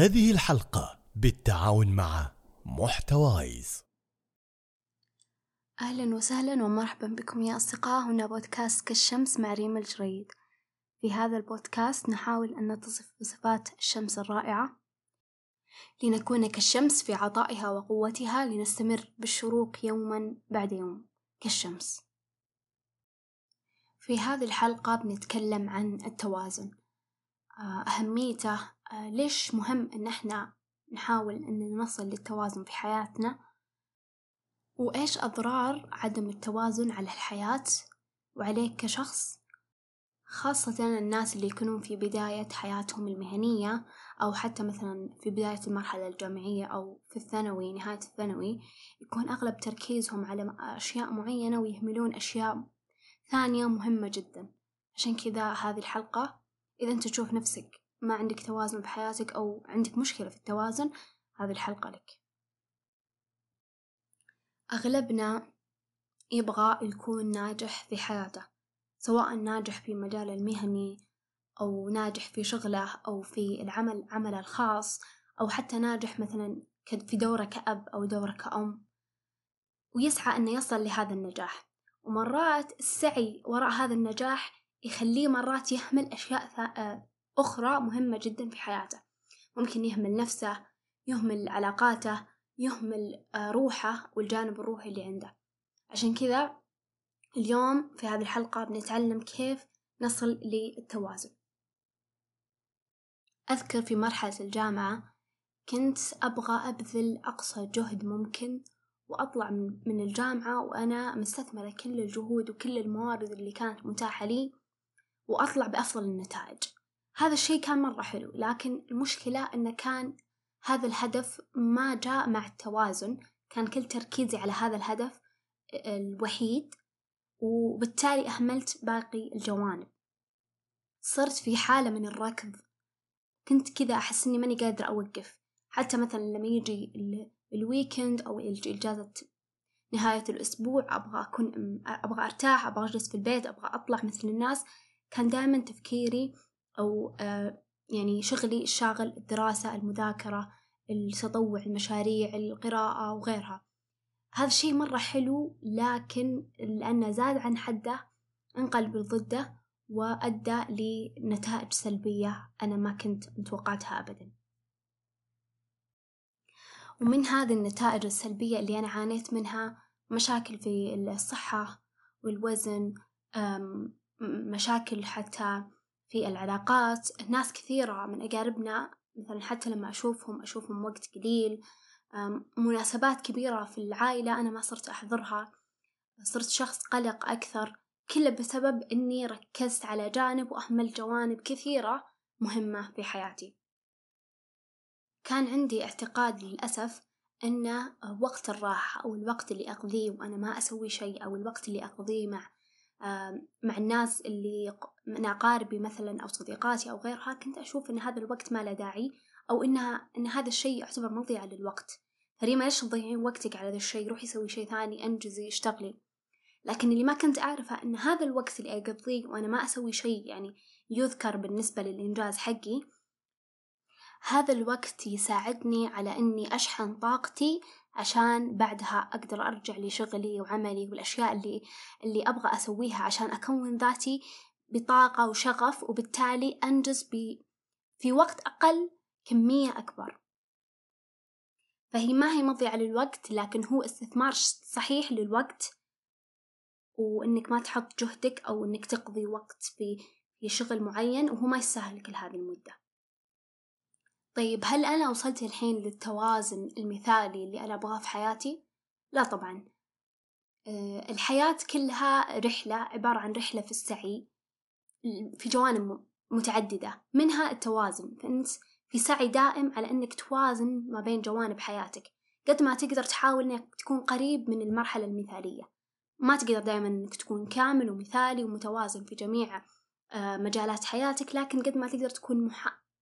هذه الحلقة بالتعاون مع محتوايز. أهلا وسهلا ومرحبا بكم يا أصدقاء. هنا بودكاست كالشمس مع ريم الجريد. في هذا البودكاست نحاول أن نتصف بصفات الشمس الرائعة لنكون كالشمس في عطائها وقوتها لنستمر بالشروق يوما بعد يوم كالشمس. في هذه الحلقة بنتكلم عن التوازن. آه، أهميته ليش مهم إن إحنا نحاول إن نصل للتوازن في حياتنا؟ وإيش أضرار عدم التوازن على الحياة وعليك كشخص؟ خاصة الناس اللي يكونون في بداية حياتهم المهنية أو حتى مثلا في بداية المرحلة الجامعية أو في الثانوي نهاية الثانوي يكون أغلب تركيزهم على أشياء معينة ويهملون أشياء ثانية مهمة جدا. عشان كذا هذه الحلقة. إذا أنت تشوف نفسك ما عندك توازن بحياتك أو عندك مشكلة في التوازن هذه الحلقة لك. أغلبنا يبغى يكون ناجح في حياته سواء ناجح في مجال المهني أو ناجح في شغله أو في العمل عمله الخاص أو حتى ناجح مثلا في دوره كأب أو دوره كأم. ويسعى أنه يصل لهذا النجاح. ومرات السعي وراء هذا النجاح يخليه مرات يهمل أشياء أخرى مهمة جدا في حياته. ممكن يهمل نفسه يهمل علاقاته يهمل آه، روحه والجانب الروحي اللي عنده. عشان كذا اليوم في هذه الحلقة بنتعلم كيف نصل للتوازن. أذكر في مرحلة الجامعة كنت أبغى أبذل أقصى جهد ممكن وأطلع من الجامعة وأنا مستثمرة كل الجهود وكل الموارد اللي كانت متاحة لي وأطلع بأفضل النتائج. هذا الشيء كان مرة حلو لكن المشكلة أنه كان هذا الهدف ما جاء مع التوازن كان كل تركيزي على هذا الهدف الوحيد وبالتالي أهملت باقي الجوانب. صرت في حالة من الركض كنت كذا أحس إني ماني قادرة أوقف. حتى مثلا لما يجي الويكند أو إجازة نهاية الأسبوع أبغى أكون أبغى أرتاح أبغى أجلس في البيت أبغى أطلع مثل الناس كان دائما تفكيري أو آه، يعني شغلي الشاغل الدراسة المذاكرة التطوع المشاريع القراءة وغيرها. هذا الشيء مرة حلو لكن لأنه زاد عن حده انقلب ضده وأدى لنتائج سلبية أنا ما كنت متوقعتها أبدا. ومن هذه النتائج السلبية اللي أنا عانيت منها مشاكل في الصحة والوزن مشاكل حتى في العلاقات ناس كثيرة من أقاربنا مثلا حتى لما أشوفهم أشوفهم وقت قليل مناسبات كبيرة في العائلة أنا ما صرت أحضرها. صرت شخص قلق أكثر كله بسبب إني ركزت على جانب وأهملت جوانب كثيرة مهمة في حياتي. كان عندي اعتقاد للأسف أن وقت الراحة أو الوقت اللي أقضيه وأنا ما أسوي شيء أو الوقت اللي أقضيه مع مع الناس اللي من أقاربي مثلا أو صديقاتي أو غيرها كنت أشوف إن هذا الوقت ما له داعي أو إنها إن هذا الشيء يعتبر مضيعة للوقت. فريما ليش تضيعين وقتك على ذا الشيء؟ روحي سوي شيء ثاني أنجزي اشتغلي. لكن اللي ما كنت أعرفه إن هذا الوقت اللي أقضيه وأنا ما أسوي شيء يعني يذكر بالنسبة للإنجاز حقي هذا الوقت يساعدني على إني أشحن طاقتي عشان بعدها أقدر أرجع لشغلي وعملي والأشياء اللي اللي أبغى أسويها عشان أكون ذاتي بطاقة وشغف وبالتالي أنجز ب... في وقت أقل كمية أكبر. فهي ما هي مضيعة للوقت لكن هو استثمار صحيح للوقت وإنك ما تحط جهدك أو إنك تقضي وقت في في شغل معين وهو ما يستاهل كل هذه المدة. طيب هل أنا وصلت الحين للتوازن المثالي اللي أنا أبغاه في حياتي؟ لا طبعا آه، الحياة كلها رحلة عبارة عن رحلة في السعي في جوانب متعددة منها التوازن فأنت في سعي دائم على أنك توازن ما بين جوانب حياتك قد ما تقدر تحاول أنك تكون قريب من المرحلة المثالية ما تقدر دائما أنك تكون كامل ومثالي ومتوازن في جميع آه، مجالات حياتك لكن قد ما تقدر تكون.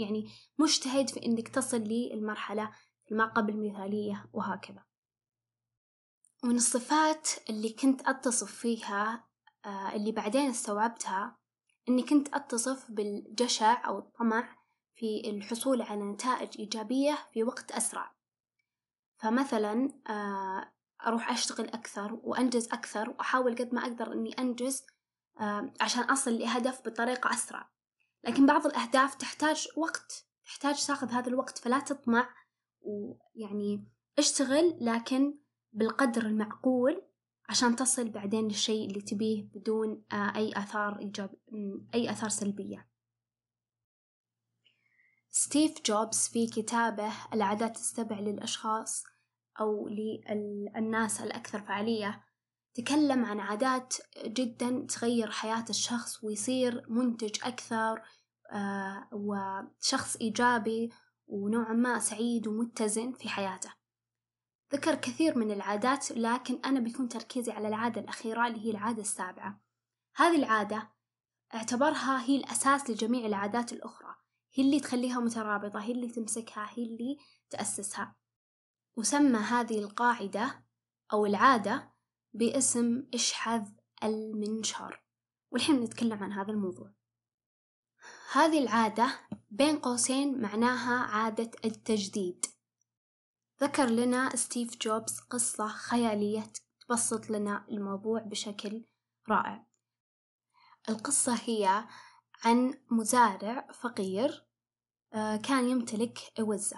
يعني مجتهد في أنك تصل للمرحلة ما قبل مثالية وهكذا. ومن الصفات اللي كنت أتصف فيها آه، اللي بعدين استوعبتها إني كنت أتصف بالجشع أو الطمع في الحصول على نتائج إيجابية في وقت أسرع. فمثلا آه، أروح أشتغل أكثر وأنجز أكثر وأحاول قد ما أقدر إني أنجز آه، عشان أصل لهدف بطريقة أسرع. لكن بعض الأهداف تحتاج وقت تحتاج تاخذ هذا الوقت فلا تطمع ويعني اشتغل لكن بالقدر المعقول عشان تصل بعدين للشيء اللي تبيه بدون آه، أي آثار إيجاب أي آثار سلبية. ستيف جوبز في كتابه العادات السبع للأشخاص أو للناس الأكثر فعالية تكلم عن عادات جدا تغير حياة الشخص ويصير منتج أكثر آه، وشخص إيجابي ونوعا ما سعيد ومتزن في حياته. ذكر كثير من العادات لكن أنا بيكون تركيزي على العادة الأخيرة اللي هي العادة السابعة. هذه العادة اعتبرها هي الأساس لجميع العادات الأخرى. هي اللي تخليها مترابطة هي اللي تمسكها هي اللي تأسسها. وسمى هذه القاعدة أو العادة باسم اشحذ المنشار. والحين نتكلم عن هذا الموضوع. هذه العادة بين قوسين معناها عادة التجديد. ذكر لنا ستيف جوبز قصة خيالية تبسط لنا الموضوع بشكل رائع. القصة هي عن مزارع فقير آه، كان يمتلك أوزة.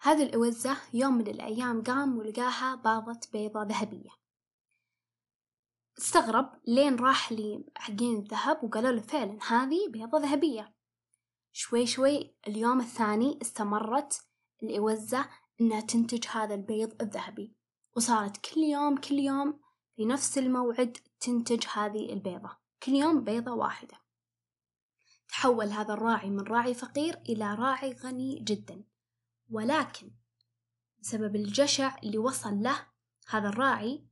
هذه الأوزة يوم من الأيام قام ولقاها باضة بيضة ذهبية. استغرب لين راح لحقين الذهب وقالوا له فعلا هذه بيضة ذهبية. شوي شوي اليوم الثاني استمرت الأوزة إنها تنتج هذا البيض الذهبي. وصارت كل يوم كل يوم في نفس الموعد تنتج هذه البيضة. كل يوم بيضة واحدة. تحول هذا الراعي من راعي فقير إلى راعي غني جدا. ولكن بسبب الجشع اللي وصل له هذا الراعي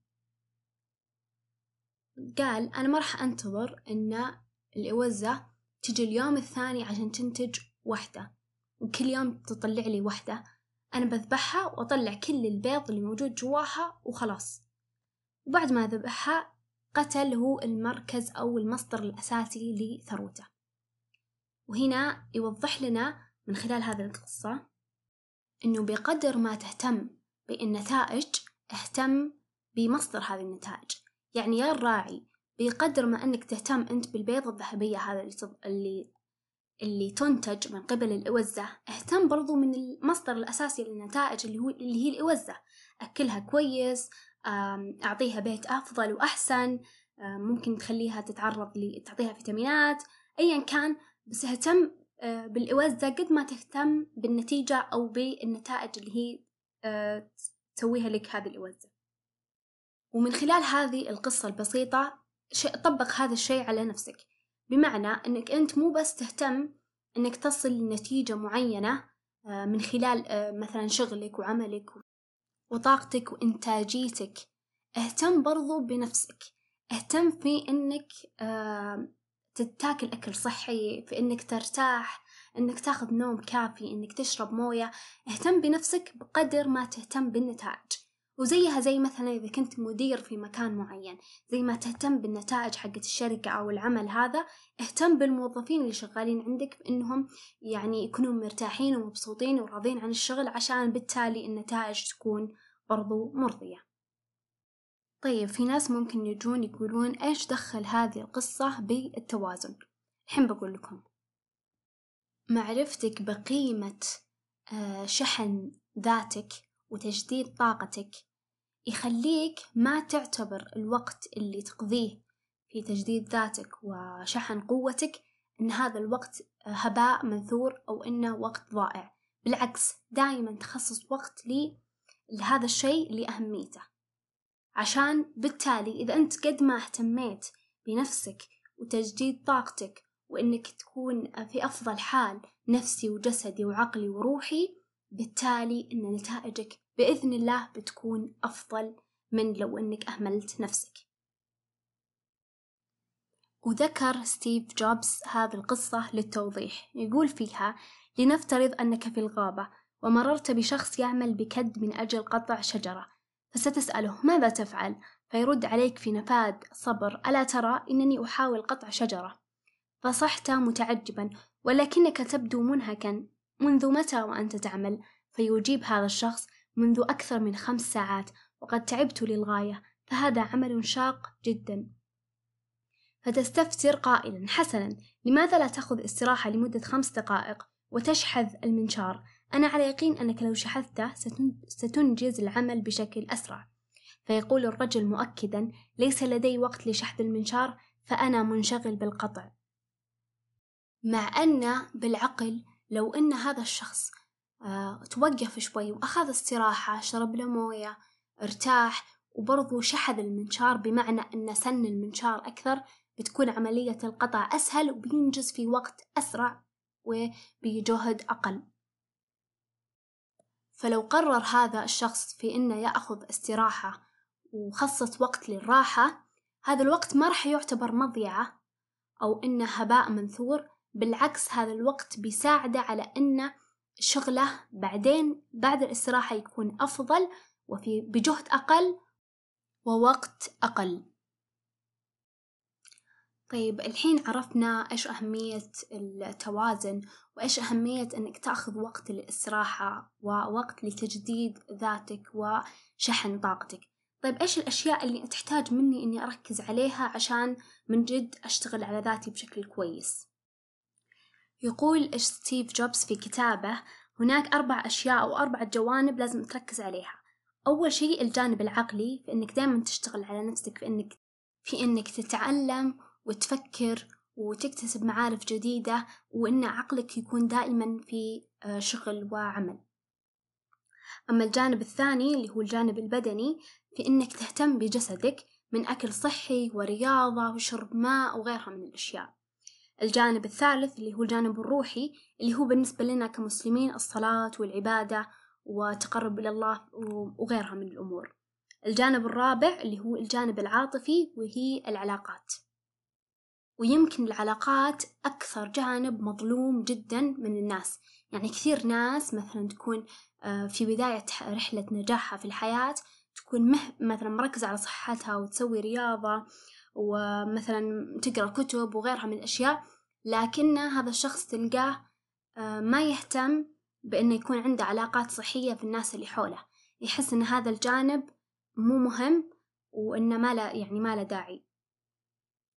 قال أنا ما راح أنتظر إن الأوزة تجي اليوم الثاني عشان تنتج وحدة وكل يوم تطلع لي وحدة. أنا بذبحها وأطلع كل البيض اللي موجود جواها وخلاص. وبعد ما ذبحها قتل هو المركز أو المصدر الأساسي لثروته. وهنا يوضح لنا من خلال هذه القصة إنه بقدر ما تهتم بالنتائج اهتم بمصدر هذه النتائج. يعني يا الراعي بقدر ما أنك تهتم أنت بالبيضة الذهبية هذا اللي اللي تنتج من قبل الأوزة اهتم برضو من المصدر الأساسي للنتائج اللي هو اللي هي الأوزة. أكلها كويس أعطيها بيت أفضل وأحسن ممكن تخليها تتعرض ل تعطيها فيتامينات أيا كان بس اهتم آه، بالأوزة قد ما تهتم بالنتيجة أو بالنتائج اللي هي آه، تسويها لك هذه الأوزة. ومن خلال هذه القصة البسيطة طبق هذا الشيء على نفسك. بمعنى أنك أنت مو بس تهتم أنك تصل لنتيجة معينة آه، من خلال مثلا شغلك وعملك وطاقتك وإنتاجيتك. اهتم برضو بنفسك. اهتم في أنك تتاكل أكل صحي في إنك ترتاح إنك تاخذ نوم كافي إنك تشرب موية. اهتم بنفسك بقدر ما تهتم بالنتائج. وزيها زي مثلا إذا كنت مدير في مكان معين زي ما تهتم بالنتائج حقت الشركة أو العمل هذا اهتم بالموظفين اللي شغالين عندك بإنهم يعني يكونوا مرتاحين ومبسوطين وراضين عن الشغل عشان بالتالي النتائج تكون برضو مرضية. طيب في ناس ممكن يجون يقولون إيش دخل هذه القصة بالتوازن؟ الحين بقول لكم. معرفتك بقيمة آه، شحن ذاتك وتجديد طاقتك يخليك ما تعتبر الوقت اللي تقضيه في تجديد ذاتك وشحن قوتك إن هذا الوقت هباء منثور أو إنه وقت ضائع. بالعكس دائما تخصص وقت لهذا الشيء لأهميته. عشان بالتالي إذا أنت قد ما اهتميت بنفسك وتجديد طاقتك وإنك تكون في أفضل حال نفسي وجسدي وعقلي وروحي بالتالي إن نتائجك بإذن الله بتكون أفضل من لو إنك أهملت نفسك وذكر ستيف جوبز هذه القصة للتوضيح يقول فيها لنفترض أنك في الغابة ومررت بشخص يعمل بكد من أجل قطع شجرة فستسأله ماذا تفعل؟ فيرد عليك في نفاذ صبر ألا ترى إنني أحاول قطع شجرة فصحت متعجبا ولكنك تبدو منهكا منذ متى وأنت تعمل؟ فيجيب هذا الشخص منذ أكثر من خمس ساعات وقد تعبت للغاية فهذا عمل شاق جدا. فتستفسر قائلا حسنا لماذا لا تأخذ استراحة لمدة خمس دقائق وتشحذ المنشار؟ أنا على يقين أنك لو شحذته ستنجز العمل بشكل أسرع. فيقول الرجل مؤكدا ليس لدي وقت لشحذ المنشار فأنا منشغل بالقطع. مع أن بالعقل لو أن هذا الشخص توقف شوي وأخذ استراحة شرب له موية ارتاح وبرضو شحذ المنشار بمعنى أن سن المنشار أكثر بتكون عملية القطع أسهل وبينجز في وقت أسرع وبجهد أقل. فلو قرر هذا الشخص في إنه يأخذ استراحة وخصص وقت للراحة هذا الوقت ما راح يعتبر مضيعة أو إنه هباء منثور بالعكس هذا الوقت بيساعده على إنه شغلة بعدين بعد الإستراحة يكون أفضل وفي بجهد أقل ووقت أقل. طيب الحين عرفنا إيش أهمية التوازن وإيش أهمية إنك تأخذ وقت للإستراحة ووقت لتجديد ذاتك وشحن طاقتك. طيب إيش الأشياء اللي تحتاج مني إني أركز عليها عشان من جد أشتغل على ذاتي بشكل كويس؟ يقول ستيف جوبز في كتابه هناك أربع أشياء أو أربعة جوانب لازم تركز عليها. أول شيء الجانب العقلي في إنك دائما تشتغل على نفسك في إنك في إنك تتعلم وتفكر وتكتسب معارف جديدة وإن عقلك يكون دائما في آه، شغل وعمل. أما الجانب الثاني اللي هو الجانب البدني في إنك تهتم بجسدك من أكل صحي ورياضة وشرب ماء وغيرها من الأشياء. الجانب الثالث اللي هو الجانب الروحي اللي هو بالنسبة لنا كمسلمين الصلاة والعبادة وتقرب إلى الله وغيرها من الأمور. الجانب الرابع اللي هو الجانب العاطفي وهي العلاقات. ويمكن العلاقات أكثر جانب مظلوم جدا من الناس. يعني كثير ناس مثلا تكون آه، في بداية رحلة نجاحها في الحياة تكون مه مثلا مركزة على صحتها وتسوي رياضة ومثلا تقرأ كتب وغيرها من الأشياء لكن هذا الشخص تلقاه آه، ما يهتم بأنه يكون عنده علاقات صحية في الناس اللي حوله. يحس أن هذا الجانب مو مهم وأنه ما له يعني ما له داعي.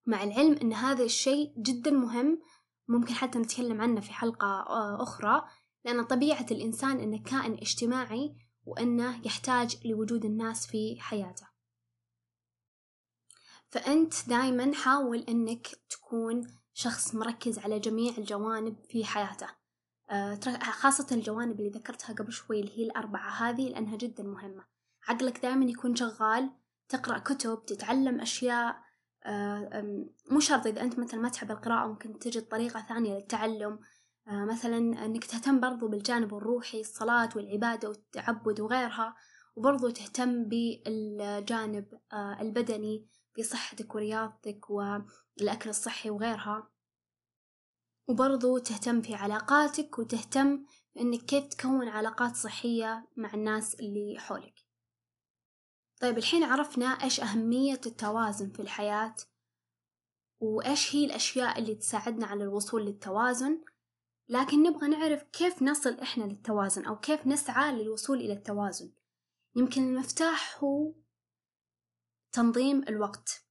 مع العلم أن هذا الشيء جدا مهم ممكن حتى نتكلم عنه في حلقة آه، أخرى لأن طبيعة الإنسان أنه كائن اجتماعي وأنه يحتاج لوجود الناس في حياته. فأنت دايما حاول أنك تكون شخص مركز على جميع الجوانب في حياته. آه، خاصة الجوانب اللي ذكرتها قبل شوي اللي هي الأربعة هذه لأنها جدا مهمة. عقلك دائما يكون شغال تقرأ كتب تتعلم أشياء. آه، مو شرط إذا أنت مثلا ما تحب القراءة ممكن تجد طريقة ثانية للتعلم. آه، مثلا أنك تهتم برضو بالجانب الروحي الصلاة والعبادة والتعبد وغيرها وبرضو تهتم بالجانب البدني. بصحتك ورياضتك والأكل الصحي وغيرها. وبرضو تهتم في علاقاتك وتهتم بإنك كيف تكون علاقات صحية مع الناس اللي حولك. طيب الحين عرفنا إيش أهمية التوازن في الحياة وإيش هي الأشياء اللي تساعدنا على الوصول للتوازن. لكن نبغى نعرف كيف نصل إحنا للتوازن أو كيف نسعى للوصول إلى التوازن. يمكن المفتاح هو تنظيم الوقت.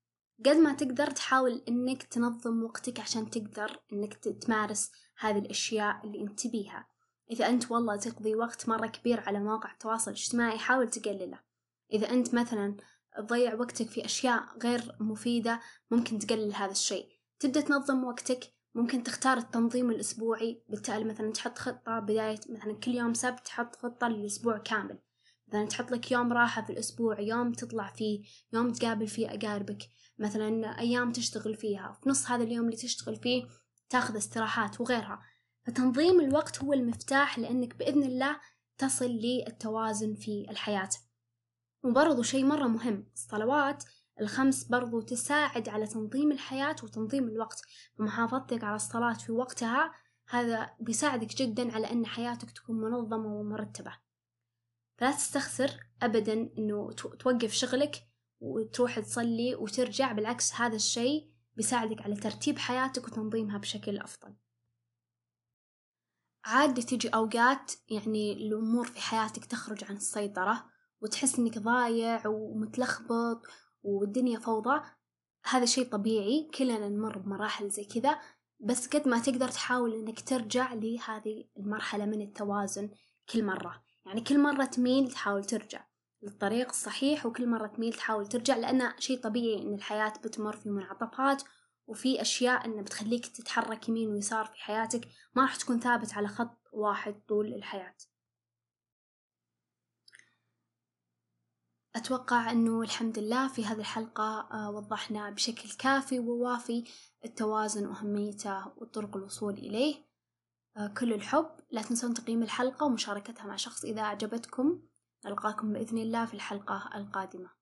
قد ما تقدر تحاول إنك تنظم وقتك عشان تقدر إنك تمارس هذه الأشياء اللي أنت تبيها. إذا أنت والله تقضي وقت مرة كبير على مواقع التواصل الاجتماعي حاول تقلله. إذا أنت مثلا تضيع وقتك في أشياء غير مفيدة ممكن تقلل هذا الشيء. تبدأ تنظم وقتك. ممكن تختار التنظيم الأسبوعي بالتالي مثلا تحط خطة بداية مثلا كل يوم سبت تحط خطة للأسبوع كامل. مثلا تحط لك يوم راحة في الأسبوع يوم تطلع فيه يوم تقابل فيه أقاربك مثلا أيام تشتغل فيها في نص هذا اليوم اللي تشتغل فيه تاخذ استراحات وغيرها. فتنظيم الوقت هو المفتاح لأنك بإذن الله تصل للتوازن في الحياة. وبرضو شيء مرة مهم الصلوات الخمس برضو تساعد على تنظيم الحياة وتنظيم الوقت. ومحافظتك على الصلاة في وقتها هذا بيساعدك جدا على أن حياتك تكون منظمة ومرتبة. فلا تستخسر أبدا أنه توقف شغلك وتروح تصلي وترجع بالعكس هذا الشيء بيساعدك على ترتيب حياتك وتنظيمها بشكل أفضل. عادة تجي أوقات يعني الأمور في حياتك تخرج عن السيطرة وتحس إنك ضايع ومتلخبط والدنيا فوضى هذا شيء طبيعي كلنا نمر بمراحل زي كذا بس قد ما تقدر تحاول إنك ترجع لهذه المرحلة من التوازن كل مرة. يعني كل مرة تميل تحاول ترجع للطريق الصحيح وكل مرة تميل تحاول ترجع لأن شيء طبيعي إن الحياة بتمر في منعطفات وفي أشياء إن بتخليك تتحرك يمين ويسار في حياتك ما راح تكون ثابت على خط واحد طول الحياة. أتوقع أنه الحمد لله في هذه الحلقة آه، وضحنا بشكل كافي ووافي التوازن وأهميته وطرق الوصول إليه. كل الحب. لا تنسون تقييم الحلقة ومشاركتها مع شخص إذا أعجبتكم. نلقاكم بإذن الله في الحلقة القادمة.